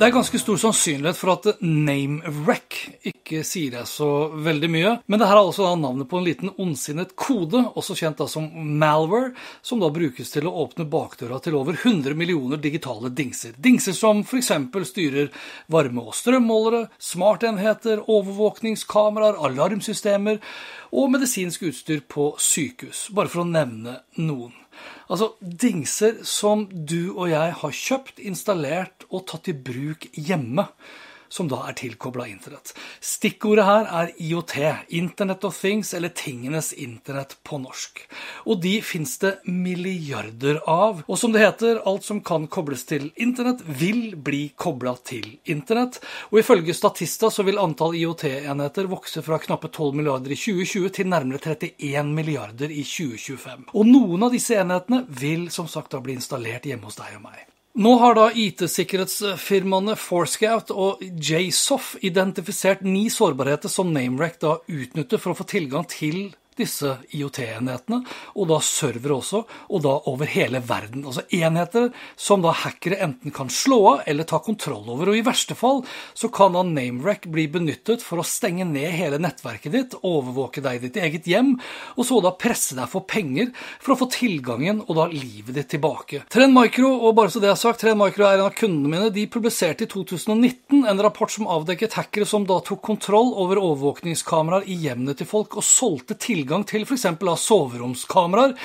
Det er ganske stor sannsynlighet for at name-wreck ikke sier deg så veldig mye. Men det her er altså navnet på en liten ondsinnet kode, også kjent som malware, som da brukes til å åpne bakdøra til over 100 millioner digitale dingser. Dingser som f.eks. styrer varme- og strømmålere, smartenheter, overvåkningskameraer, alarmsystemer og medisinsk utstyr på sykehus, bare for å nevne noen. Altså dingser som du og jeg har kjøpt, installert og tatt i bruk hjemme. Som da er tilkobla internett. Stikkordet her er IOT, Internet of Things, eller Tingenes internett på norsk. Og de fins det milliarder av. Og som det heter, alt som kan kobles til internett, vil bli kobla til internett. Og ifølge Statista så vil antall IOT-enheter vokse fra knappe 12 milliarder i 2020 til nærmere 31 milliarder i 2025. Og noen av disse enhetene vil som sagt da bli installert hjemme hos deg og meg. Nå har da IT-sikkerhetsfirmaene Forescout og JSOF identifisert ni sårbarheter som Namerec da utnytter for å få tilgang til disse IOT-enhetene, og da servere også, og da over hele verden. Altså enheter som da hackere enten kan slå av eller ta kontroll over. Og i verste fall så kan da NameRack bli benyttet for å stenge ned hele nettverket ditt, overvåke deg i ditt eget hjem, og så da presse deg for penger for å få tilgangen og da livet ditt tilbake. Trend Micro, og bare så det er sagt, Trend Micro er en av kundene mine, de publiserte i 2019 en rapport som avdekket hackere som da tok kontroll over overvåkningskameraer i hjemmene til folk og solgte tilgang til f.eks. soveromskameraer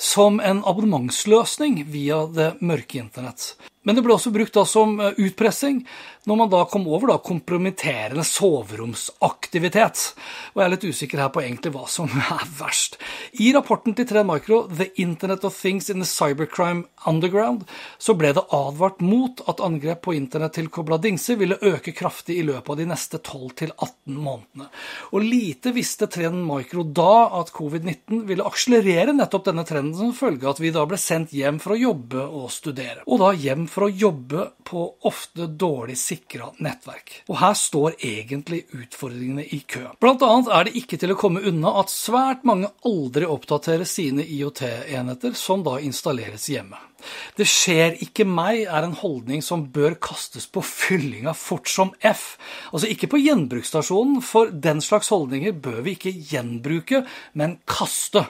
som en abonnementsløsning via det mørke internett. Men det ble også brukt da som utpressing når man da kom over da kompromitterende soveromsaktivitet. Og jeg er litt usikker her på egentlig hva som er verst. I rapporten til Trend Micro, The Internet of Things in the Cybercrime Underground, så ble det advart mot at angrep på internett til kobla dingser ville øke kraftig i løpet av de neste 12-18 månedene. Og lite visste Trend Micro da at covid-19 ville akselerere nettopp denne trenden som følge av at vi da ble sendt hjem for å jobbe og studere. Og da hjem for å jobbe på ofte dårlig sikra nettverk. Og her står egentlig utfordringene i kø. Blant annet er det ikke til å komme unna at svært mange aldri oppdaterer sine IOT-enheter, som da installeres hjemme. Det skjer ikke meg er en holdning som bør kastes på fyllinga fort som F. Altså ikke på gjenbruksstasjonen, for den slags holdninger bør vi ikke gjenbruke, men kaste.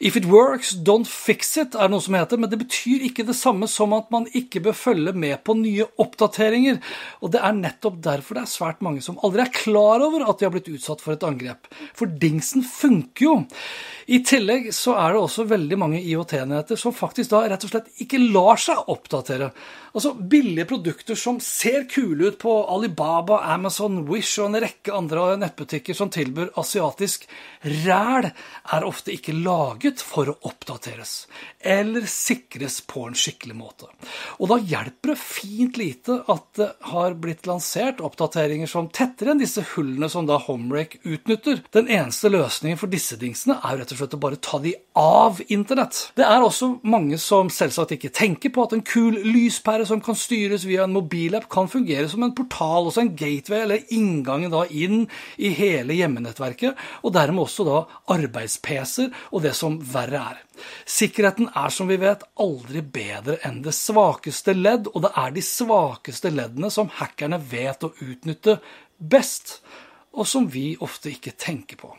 If it works, don't fix it, er noe som heter, men det betyr ikke det samme som at man ikke bør følge med på nye oppdateringer. Og det er nettopp derfor det er svært mange som aldri er klar over at de har blitt utsatt for et angrep. For dingsen funker jo. I tillegg så er det også veldig mange IOT-enheter som faktisk da rett og slett ikke lar seg oppdatere. Altså billige produkter som ser kule ut på Alibaba, Amazon, Wish og en rekke andre nettbutikker som tilbyr asiatisk ræl, er ofte ikke laget for å oppdateres eller sikres på en skikkelig måte. Og da hjelper det fint lite at det har blitt lansert oppdateringer som tetter enn disse hullene som da Homerake utnytter. Den eneste løsningen for disse dingsene er rett og slett å bare ta de av internett. Det er også mange som selvsagt ikke tenker på at en kul lyspære som kan styres via en mobilapp, kan fungere som en portal, også en gateway, eller inngangen da inn i hele hjemmenettverket, og dermed også da arbeids-PC-er og det som verre er. Sikkerheten er som vi vet aldri bedre enn det svakeste ledd, og det er de svakeste leddene som hackerne vet å utnytte best, og som vi ofte ikke tenker på.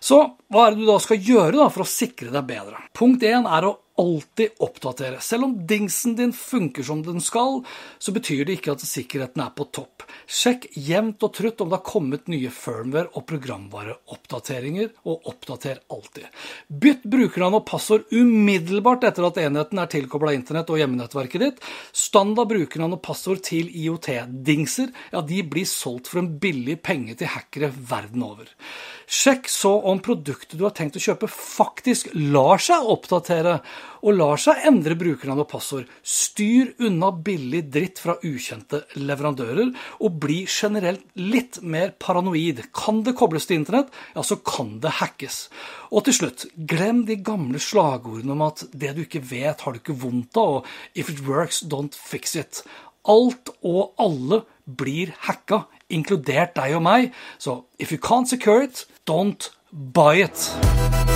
Så hva er det du da skal gjøre da for å sikre deg bedre? Punkt én er å alltid oppdatere. Selv om dingsen din funker som den skal, så betyr det ikke at sikkerheten er på topp. Sjekk jevnt og trutt om det har kommet nye firmware- og programvareoppdateringer, og oppdater alltid. Bytt brukernavn og passord umiddelbart etter at enheten er tilkobla internett og hjemmenettverket ditt. Standard brukernavn og passord til IOT-dingser ja, de blir solgt for en billig penge til hackere verden over. Sjekk så om produktet du har tenkt å kjøpe faktisk lar seg oppdatere og lar seg endre brukernavn og passord. Styr unna billig dritt fra ukjente leverandører, og bli generelt litt mer paranoid. Kan det kobles til internett, ja, så kan det hackes. Og til slutt, glem de gamle slagordene om at det du ikke vet, har du ikke vondt av, og if it works, don't fix it. Alt og alle blir hacka, inkludert deg og meg. Så if you can't secure it, don't buy it.